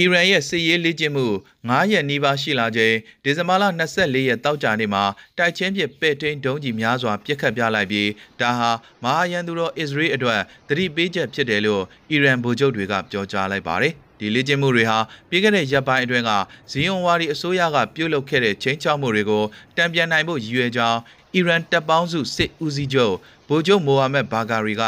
အီရန်ရဲ့စစ်ရေးလေ့ကျင့်မှု9ရက်နီးပါးရှိလာချိန်ဒီဇင်ဘာလ24ရက်တောက်ကြနေ့မှာတိုက်ချင်းပစ်ပဲ့ထိန်ဒုံးကြီးများစွာပြစ်ခတ်ပြလိုက်ပြီးဒါဟာမဟာယန်သူတော်အစ္စရေးအတွက်သတိပေးချက်ဖြစ်တယ်လို့အီရန်ဗိုလ်ချုပ်တွေကပြောကြားလိုက်ပါတယ်။ဒီလေ့ကျင့်မှုတွေဟာပြီးခဲ့တဲ့ရက်ပိုင်းအတွင်းကဇီယွန်ဝါဒီအစိုးရကပြုတ်လုခဲ့တဲ့ချင်းချောက်မှုတွေကိုတံပြန်နိုင်ဖို့ရည်ရွယ်ကြောင်းအီရန်တပ်ပေါင်းစုစစ်ဦးစီးချုပ်ဗိုလ်ချုပ်မိုဟာမက်ဘာဂါရီက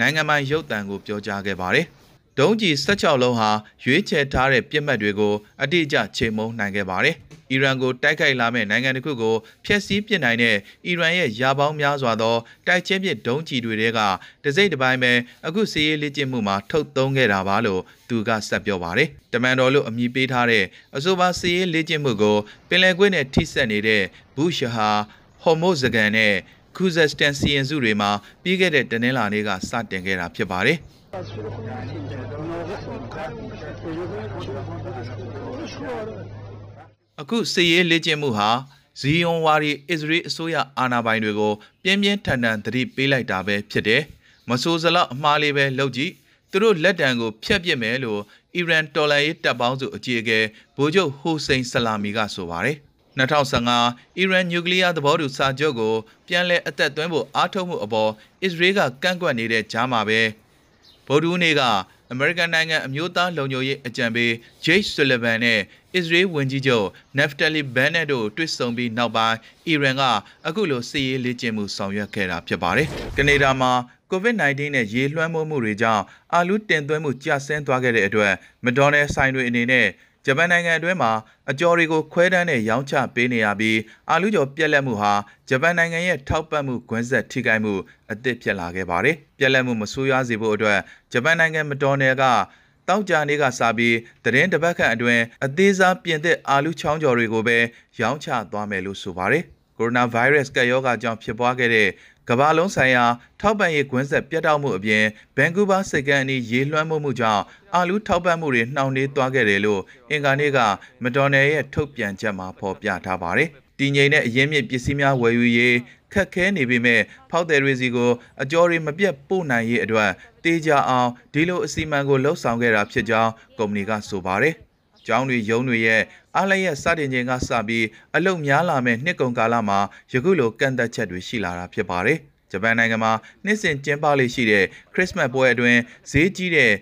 နိုင်ငံပိုင်ရုပ်သံကိုပြောကြားခဲ့ပါတယ်။ ဒုံးကျည်16လုံးဟာရွေးချယ်ထားတဲ့ပြစ်မှတ်တွေကိုအတိအကျချိန်မုံနိုင်ခဲ့ပါတယ်။အီရန်ကိုတိုက်ခိုက်လာမဲ့နိုင်ငံတစ်ခုကိုဖျက်ဆီးပစ်နိုင်တဲ့အီရန်ရဲ့ရာပေါင်းများစွာသောတိုက်ချင်းပစ်ဒုံးကျည်တွေကတစိမ့်တစ်ပိုင်းပဲအခုစီးရေးလေ့ကျင့်မှုမှာထုတ်သုံးခဲ့တာပါလို့သူကဆက်ပြောပါတယ်။တမန်တော်လို့အမည်ပေးထားတဲ့အဆိုပါစီးရေးလေ့ကျင့်မှုကိုပင်လယ်ကွေ့နဲ့ထိစပ်နေတဲ့ဘူရှဟာဟော်မိုဇဂန်နဲ့ခူဇက်စတန်စီရင်စုတွေမှာပြီးခဲ့တဲ့တနင်္လာနေ့ကစတင်ခဲ့တာဖြစ်ပါတယ်။ အခုစစ်ရေးလေ့ကျင့်မှုဟာဇီယွန်ဝါရီအစ္စရေးအစိုးရအာဏာပိုင်တွေကိုပြင်းပြင်းထန်ထန်သတိပေးလိုက်တာပဲဖြစ်တယ်။မဆိုးစလောက်အမှားလေးပဲလုပ်ကြည့်။သူတို့လက်တံကိုဖျက်ပစ်မယ်လို့အီရန်တော်လှန်ရေးတပ်ပေါင်းစုအကြီးအကဲဗိုလ်ချုပ်ဟိုစိန်ဆလာမီကဆိုပါတယ်။2015အီရန်နျူကလ িয়ার သဘောတူစာချုပ်ကိုပြန်လည်အသက်သွင်းဖို့အားထုတ်မှုအပေါ်အစ္စရေးကကန့်ကွက်နေတဲ့ကြားမှာပဲ ဗုဒ္ဓဦးနေ့ကအမေရိကန်နိုင်ငံအမျိုးသားလုံခြုံရေးအကြံပေး Jake Sullivan နဲ့အစ္စရေးဝန်ကြီးချုပ် Naftali Bennett တို့တွေ့ဆုံပြီးနောက်ပိုင်းအီရန်ကအခုလိုစစ်ရေးလေ့ကျင့်မှုဆောင်ရွက်ခဲ့တာဖြစ်ပါတယ်။ကနေဒါမှာ COVID-19 နဲ့ရေလွှမ်းမိုးမှုတွေကြောင့်အာလူတင်သွင်းမှုကျဆင်းသွားခဲ့တဲ့အတွက်မက်ဒေါ်နယ်ဆိုင်တွေအနေနဲ့ ဂျပန်နိုင်ငံအတွင်းမှာအကြော်တွေကိုခွဲတမ်းနဲ့ရောင်းချပေးနေရပြီးအာလူကျော်ပြက်လက်မှုဟာဂျပန်နိုင်ငံရဲ့ထောက်ပံ့မှုကွင်းဆက်ထိခိုက်မှုအသစ်ဖြစ်လာခဲ့ပါတယ်။ပြက်လက်မှုမဆိုးရွားစေဖို့အတွက်ဂျပန်နိုင်ငံမတော်နယ်ကတောက်ကြနေ့ကစပြီးသတင်းတပတ်ခန့်အတွင်းအသေးစားပြင်သစ်အာလူချောင်းကျော်တွေကိုပဲရောင်းချသွားမယ်လို့ဆိုပါတယ်။ကိုရိုနာဗိုင်းရပ်စ်ကပ်ရောဂါကြောင့်ဖြစ်ပွားခဲ့တဲ့ ကမ္ဘာလုံးဆိုင်ရာထောက်ပံ့ရေးကွင်းဆက်ပြတ်တောက်မှုအပြင်ဘန်ကူးဗားစိတ်ကမ်းအနီးရေလွှမ်းမိုးမှုကြောင့်အာလူထောက်ပံ့မှုတွေနှောင့်နှေးသွားခဲ့တယ်လို့အင်ကာနေ့ကမက်ဒေါ်နယ်ရဲ့ထုတ်ပြန်ချက်မှာဖော်ပြထားပါတယ်။တည်ငြိမ်တဲ့အရင်းမြစ်ပစ္စည်းများဝယ်ယူရေးခက်ခဲနေပေမဲ့ဖောက်တယ်တွေစီကိုအကျော်တွေမပြတ်ပို့နိုင်ရေးအတွက်တေးကြအောင်ဒီလိုအစီအမံကိုလှုပ်ဆောင်ခဲ့တာဖြစ်ကြောင်းကုမ္ပဏီကဆိုပါတယ်။ ကျောင်းတွေရုံးတွေရဲ့အားလည်းရဲ့စတင်ချိန်ကစပြီးအလုတ်များလာမဲ့နှစ်ကုန်ကာလမှာယခုလိုကန့်သက်ချက်တွေရှိလာတာဖြစ်ပါတယ်။ဂျပန်နိုင်ငံမှာနှစ်စဉ်ကျင်းပလေရှိတဲ့ခရစ်စမတ်ပွဲအတွင်းဈေးကြီးတဲ့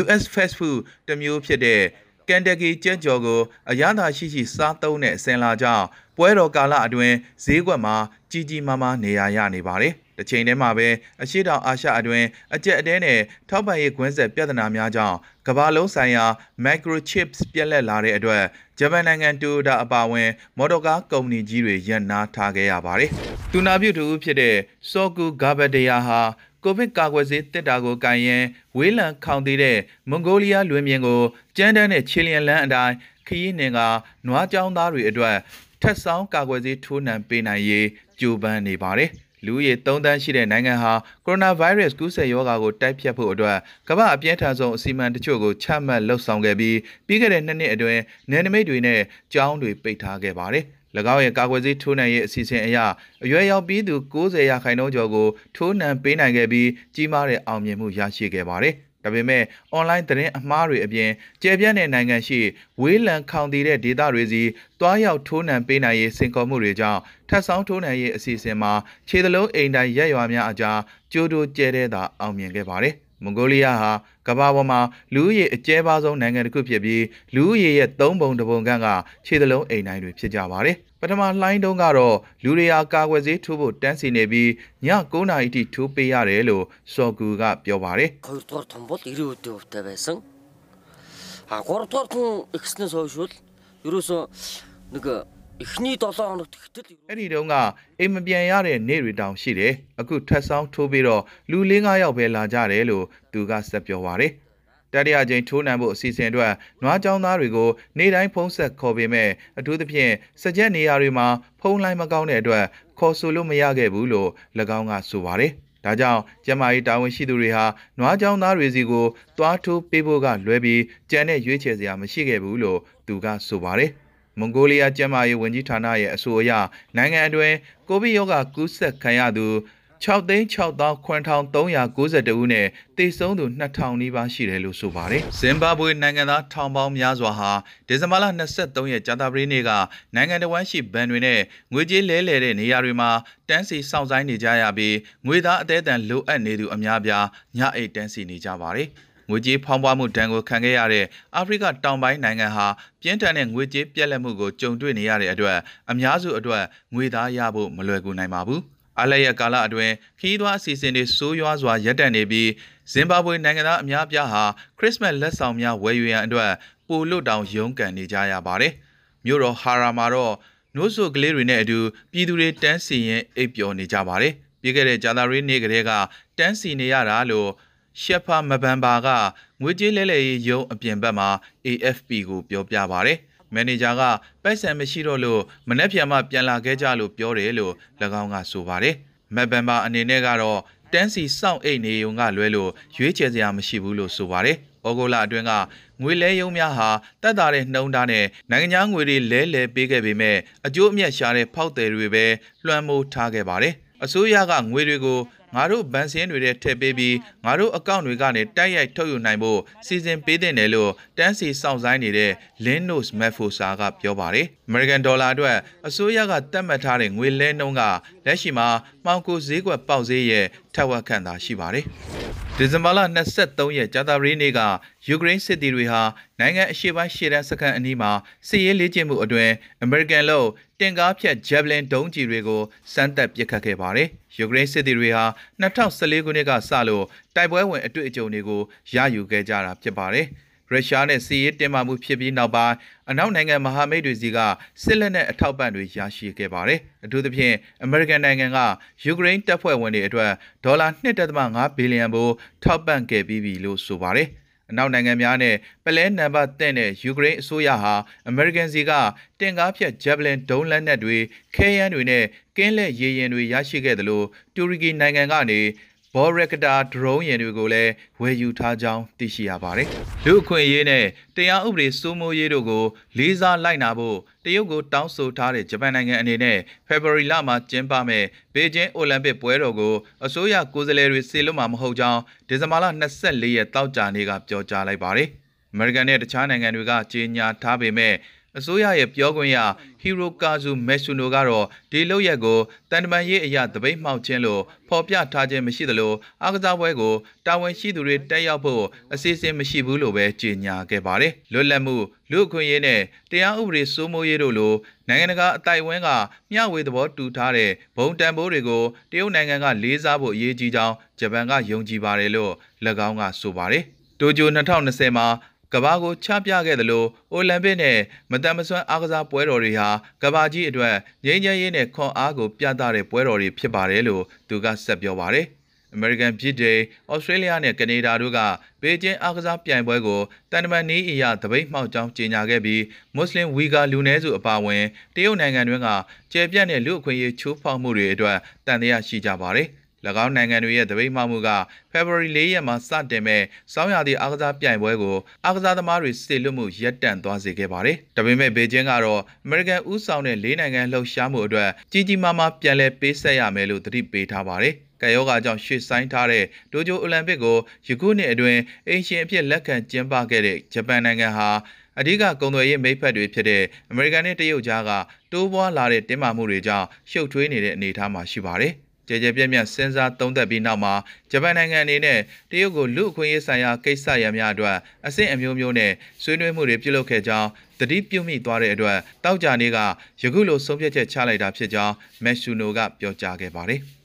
US fast food တစ်မျိုးဖြစ်တဲ့ကန်တက်ကီကြက်ကြော်ကိုအရသာရှိရှိစားသုံးတဲ့အစင်လာကြောင့်ပွဲတော်ကာလအတွင်းဈေးကွက်မှာကြီးကြီးမားမားနေရာရနေပါတယ်။ တစ်ချိန်တည်းမှာပဲအရှိတောင်အာရှအတွင်းအကြက်အတဲနဲ့ထောက်ပံ့ရေးကွင်းဆက်ပြဿနာများကြောင့်ကမ္ဘာလုံးဆိုင်ရာ microchips ပြက်လက်လာတဲ့အတွက်ဂျပန်နိုင်ငံတိုဒါအပါအဝင် မော်တော်ကားကုမ္ပဏီကြီးတွေရပ်နားထားခဲ့ရပါတယ်။တူနာပြုတူဖြစ်တဲ့စောကူဂါဘဒယာဟာကိုဗစ်ကာကွယ်ဆေးတက်တာကိုကင်ရင်ဝေးလံခေါင်သေးတဲ့မွန်ဂိုလီးယားလွင်ပြင်ကိုကျန်းတန်းတဲ့ချီလီယန်လန်အတိုင်းခရီးနှင်ကနွားကြောင်းသားတွေအတွက်ထက်ဆောင်ကာကွယ်ဆေးထိုးနှံပေးနိုင်ရေးကြိုးပမ်းနေပါတယ်။ လူဦးရေ3သန်းရှိတဲ့နိုင်ငံဟာကိုရိုနာဗိုင်းရပ်စ်ကူးစက်ရောဂါကိုတိုက်ဖျက်ဖို့အတွက်ကမ္ဘာအပြင်းထန်ဆုံးအစီအမံတချို့ကိုချမှတ်လှုပ်ဆောင်ခဲ့ပြီးပြီးခဲ့တဲ့နှစ်နှစ်အတွင်းနယ်နိမိတ်တွေနဲ့ကျောင်းတွေပိတ်ထားခဲ့ပါတယ်။၎င်းရဲ့ကာကွယ်ဆေးထိုးနှံရေးအစီအစဉ်အရအရွယ်ရောက်ပြီးသူ90ရာခိုင်နှုန်းကျော်ကိုထိုးနှံပေးနိုင်ခဲ့ပြီးကြီးမားတဲ့အောင်မြင်မှုရရှိခဲ့ပါတယ်။ ဒါပေမဲ့အွန်လိုင်းသတင်းအမှားတွေအပြင်ကျယ်ပြန့်တဲ့နိုင်ငံရှိဝေးလံခေါင်တည်တဲ့ဒေသတွေစီတွားရောက်ထိုးနှံပေးနိုင်ရေးစင်ကော်မှုတွေကြောင့်ထပ်ဆောင်ထိုးနှံရေးအစီအစဉ်မှာခြေသလုံးအိမ်တိုင်းရက်ရွာများအကြားကြိုးတိုးကျဲတဲ့သာအောင်မြင်ခဲ့ပါတယ်။ မွန်ဂိုလီးယားဟာကမ္ဘာပေါ်မှာလူဦးရေအကျဲပါဆုံးနိုင်ငံတစ်ခုဖြစ်ပြီးလူဦးရေရဲ့၃ပုံတစ်ပုံခန့်ကခြေသလုံးအိမ်တိုင်းတွေဖြစ်ကြပါတယ်။ပထမလှိုင်းတုန်းကတော့လူတွေဟာကာကွယ်ဆေးထိုးဖို့တန်းစီနေပြီးည9:00နာရီထိထိုးပေးရတယ်လို့စော်ကူကပြောပါတယ်။ Хоёр дугаар том бол 90 өдөө өвтэй байсан. А 3 дугаар хүн ихснээс хойш бол ерөөсөө нэг အဲ့ဒီတုန်းကအိမ်မပြန်ရတဲ့နေ့တွေတောင်ရှိတယ်အခုထက်ဆောင်ထိုးပြီးတော့လူ၄၅ယောက်ပဲလာကြတယ်လို့သူကဆက်ပြောပါတယ်တတိယကြိမ်ထိုးနှံဖို့အစီအစဉ်အတွက်နွားចောင်းသားတွေကိုနေ့တိုင်းဖုံးဆက်ခေါ်ပေမဲ့အထူးသဖြင့်စကြက်နေရာတွေမှာဖုံးလိုက်မကောင်းတဲ့အတွက်ခေါ်ဆိုလို့မရခဲ့ဘူးလို့၎င်းကဆိုပါတယ်။ဒါကြောင့်ကျမကြီးတာဝန်ရှိသူတွေဟာနွားចောင်းသားတွေစီကိုသွားထိုးပေးဖို့ကလွဲပြီးကြံတဲ့ရွေးချယ်စရာမရှိခဲ့ဘူးလို့သူကဆိုပါတယ်။ မွန်ဂိုလီးယားကျန်းမာရေးဝန်ကြီးဌာနရဲ့အဆိုအရနိုင်ငံအတွင်းကိုဗစ်ရောဂါကူးစက်ခံရသူ6သိန်း6392ဦးနဲ့တေဆုံးသူ2000နီးပါးရှိတယ်လို့ဆိုပါတယ်။ဇင်ဘာဘွေနိုင်ငံသားထောင်ပေါင်းများစွာဟာဒီဇင်ဘာလ23ရက်ကြာသပတေးနေ့ကနိုင်ငံတော်ဝန်ရှိဘဏ်တွေနဲ့ငွေကြေးလဲလှယ်တဲ့နေရာတွေမှာတန်းစီစောင့်ဆိုင်းနေကြရပြီးငွေသားအသေးအံလိုအပ်နေသူအများပြားညအိတ်တန်းစီနေကြပါတယ်။ ငွေကြေးဖောင်းပွားမှုဒဏ်ကိုခံခဲ့ရတဲ့အာဖရိကတောင်ပိုင်းနိုင်ငံဟာပြင်းထန်တဲ့ငွေကြေးပြက်လက်မှုကိုကြုံတွေ့နေရတဲ့အတွက်အများစုအတွက်ငွေသားရဖို့မလွယ်ကူနိုင်ပါဘူး။အလရဲ့ကာလအတွင်းခီးသွွားအစီအစဉ်တွေဆိုးရွားစွာရပ်တန့်နေပြီးဇင်ဘာဘွေနိုင်ငံသားအများပြားဟာခရစ်စမတ်လက်ဆောင်များဝယ်ယူရန်အတွက်ပိုလွတ်တောင်ရုန်းကန်နေကြရပါတယ်။မြို့တော်ဟာရာမှာတော့နိုးဆိုကလေးတွေနဲ့အတူပြည်သူတွေတန်းစီရင်အိပ်ပျော်နေကြပါတယ်။ပြီးခဲ့တဲ့ဂျာသာရီနေ့ကလေးကတန်းစီနေရတာလို့ ရှက်ဖာမဘန်ဘာကငွေကြေးလဲလှယ်ရေးရုံးအပြင်ဘက်မှာ AFP ကိုပြောပြပါဗျ။မန်နေဂျာကပိုက်ဆံမရှိတော့လို့မနှက်ပြန်မှပြန်လာခဲ့ကြလို့ပြောတယ်လို့၎င်းကဆိုပါတယ်။မက်ဘန်ဘာအနေနဲ့ကတော့တန်းစီစောင့်အိတ်နေုံကလွဲလို့ရွေးချယ်စရာမရှိဘူးလို့ဆိုပါတယ်။ဩဂုတ်လအတွင်းကငွေလဲယုံများဟာတက်တာတဲ့နှုံသားနဲ့နိုင်ငံခြားငွေတွေလဲလဲပေးခဲ့ပေမဲ့အကျိုးအမြတ်ရှာတဲ့ဖောက်တယ်တွေပဲလွှမ်းမိုးထားခဲ့ပါတယ်။အစိုးရကငွေတွေကို ငါတို့ဗန်စင်းတွေထဲထည့်ပေးပြီးငါတို့အကောင့်တွေကနေတိုက်ရိုက်ထုတ်ယူနိုင်ဖို့စီစဉ်ပေးတဲ့တယ်လို့တန်းစီစောင့်ဆိုင်းနေတဲ့ Linus Mefosa ကပြောပါတယ်။ American Dollar အတွက်အစိုးရကတတ်မှတ်ထားတဲ့ငွေလဲနှုန်းကလက်ရှိမှာမှောင်ကိုဈေးကွက်ပေါက်ဈေးရဲ့ထက်ဝက်ခန့်သာရှိပါတယ်။ဒီဇင်ဘာလ23ရက်ကြာသပတေးနေ့ကယူကရိန်းစစ်သည်တွေဟာနိုင်ငံအရှေ့ပိုင်းရှေ့တန်းစခန်းအနီးမှာစစ်ရေးလေ့ကျင့်မှုအတွင်းအမေရိကန်လို့တင်ကားဖြတ်ဂျက်ဗလင်ဒုံးကျည်တွေကိုစမ်းသပ်ပစ်ခတ်ခဲ့ပါတယ်။ယူကရိန်းစစ်သည်တွေဟာ2014ခုနှစ်ကစလို့တိုက်ပွဲဝင်အတွေ့အကြုံတွေကိုရယူခဲ့ကြတာဖြစ်ပါတယ်။ရုရှားနဲ့စီးရေးတင်မာမှုဖြစ်ပြီးနောက်ပိုင်းအနောက်နိုင်ငံမဟာမိတ်တွေစီကစစ်လက်နက်အထောက်ပံ့တွေရရှိခဲ့ပါတယ်။အထူးသဖြင့်အမေရိကန်နိုင်ငံကယူကရိန်းတပ်ဖွဲ့ဝင်တွေအတွက်ဒေါ်လာ1.5ဘီလီယံဘိုးထောက်ပံ့ခဲ့ပြီးပြီလို့ဆိုပါတယ်။ အနောက်နိုင်ငံများနဲ့ပလဲနံပါတ်တဲ့တဲ့ယူကရိန်းအစိုးရဟာအမေရိကန်စီကတင်ကားဖြတ်ဂျက်ဗလင်ဒုံးလက်နက်တွေခဲယမ်းတွေနဲ့ကင်းလက်ရေရင်တွေရရှိခဲ့တယ်လို့တူရကီနိုင်ငံကနေ ဘော်ရက်တာဒရုန်းယာဉ်တွေကိုလည်းဝယ်ယူထားကြောင်းသိရှိရပါတယ်။လူအခွင့်အရေးနဲ့တရားဥပဒေစိုးမိုးရေးတို့ကိုလေးစားလိုက်နာဖို့တရုတ်ကိုတောင်းဆိုထားတဲ့ဂျပန်နိုင်ငံအနေနဲ့ဖေဖော်ဝါရီလမှာကျင်းပမဲ့ဘေကျင်းအိုလံပစ်ပွဲတော်ကိုအစိုးရကိုယ်စားလှယ်တွေဆေလွတ်မှာမဟုတ်ကြောင်းဒီဇင်ဘာလ24ရက်တောက်ကြနေ့ကပြောကြားလိုက်ပါတယ်။အမေရိကန်နဲ့တခြားနိုင်ငံတွေကကြေညာထားပေမဲ့ အစိုးရရဲ့ပြောခွင့်ရဟီရိုကာဇူမက်ဆူနိုကတော့ဒီလုပ်ရက်ကိုတန်တမန်ရေးအရာတပိတ်မှောက်ခြင်းလို့ဖော်ပြထားခြင်းမရှိသလိုအားကစားပွဲကိုတာဝန်ရှိသူတွေတက်ရောက်ဖို့အစီအစဉ်မရှိဘူးလို့ပဲကြေညာခဲ့ပါတယ်။လွတ်လပ်မှုလူ့အခွင့်အရေးနဲ့တရားဥပဒေစိုးမိုးရေးတို့လိုနိုင်ငံတကာအတိုင်ဝန်းကမျှဝေသဘောတူထားတဲ့ဘုံတန်ဖိုးတွေကိုတရုတ်နိုင်ငံကလေးစားဖို့အရေးကြီးကြောင်းဂျပန်ကယုံကြည်ပါတယ်လို့၎င်းကဆိုပါတယ်။တိုကျို2020မှာ ကဘာကိုချပြခဲ့သလိုအိုလံပစ်နဲ့မတန်မဆွမ်းအားကစားပွဲတော်တွေဟာကဘာကြီးအတွက်ငြိမ်းချမ်းရေးနဲ့ခွန်အားကိုပြသတဲ့ပွဲတော်တွေဖြစ်ပါတယ်လို့သူကဆက်ပြောပါတယ်။ American ပြည်ဒေးဩစတြေးလျနဲ့ကနေဒါတို့ကဘေကျင်းအားကစားပြိုင်ပွဲကိုတန်တမန်နီးအရာတပိတ်မှောက်ကြောင်းကြေညာခဲ့ပြီးမွတ်စလင်ဝီဂါလူနည်းစုအပါအဝင်တရုတ်နိုင်ငံတွင်းကကျေပြန့်တဲ့လူအခွင့်အရေးချိုးဖောက်မှုတွေအတွက်တန်တရားရှိကြပါတယ်။၎ င်းနိုင်ငံတွေရဲ့တပိတ်မှမှုကဖေဖော်ဝါရီ၄ရက်မှာစတင်မဲ့စောင်းရသည့်အားကစားပြိုင်ပွဲကိုအားကစားသမားတွေစေလွတ်မှုရပ်တန့်သွားစေခဲ့ပါတယ်။ဒါပေမဲ့ဘေကျင်းကတော့အမေရိကန်ဥဆောင်တဲ့၄နိုင်ငံလှုပ်ရှားမှုအတွက်ကြီးကြီးမားမားပြန်လည်ပေးဆက်ရမယ်လို့သတိပေးထားပါတယ်။ကယောဂါကြောင့်ရွှေ့ဆိုင်းထားတဲ့ဒိုဂျိုအိုလံပစ်ကိုယခုနှစ်အတွင်းအင်ရှင်အဖြစ်လက်ခံကျင်းပခဲ့တဲ့ဂျပန်နိုင်ငံဟာအဓိကကုန်သွယ်ရေးမိတ်ဖက်တွေဖြစ်တဲ့အမေရိကန်နဲ့တရုတ်ကြားကတိုးပွားလာတဲ့တင်းမာမှုတွေကြောင့်ရှုပ်ထွေးနေတဲ့အနေအထားမှာရှိပါတယ်။ ကြကြပြက်ပြက်စဉ်းစားသုံးသပ်ပြီးနောက်မှာဂျပန်နိုင်ငံအနေနဲ့တရုတ်ကိုလူအခွင့်အရေးဆိုင်ရာကိစ္စရပ်များအတွက်အဆင့်အမျိုးမျိုးနဲ့ဆွေးနွေးမှုတွေပြုလုပ်ခဲ့ကြောင်းတတိပြုမိသွားတဲ့အတွက်တောက်ကြနေကယခုလိုဆုံးဖြတ်ချက်ချလိုက်တာဖြစ်ကြောင်းမက်ရှူနိုကပြောကြားခဲ့ပါတယ်။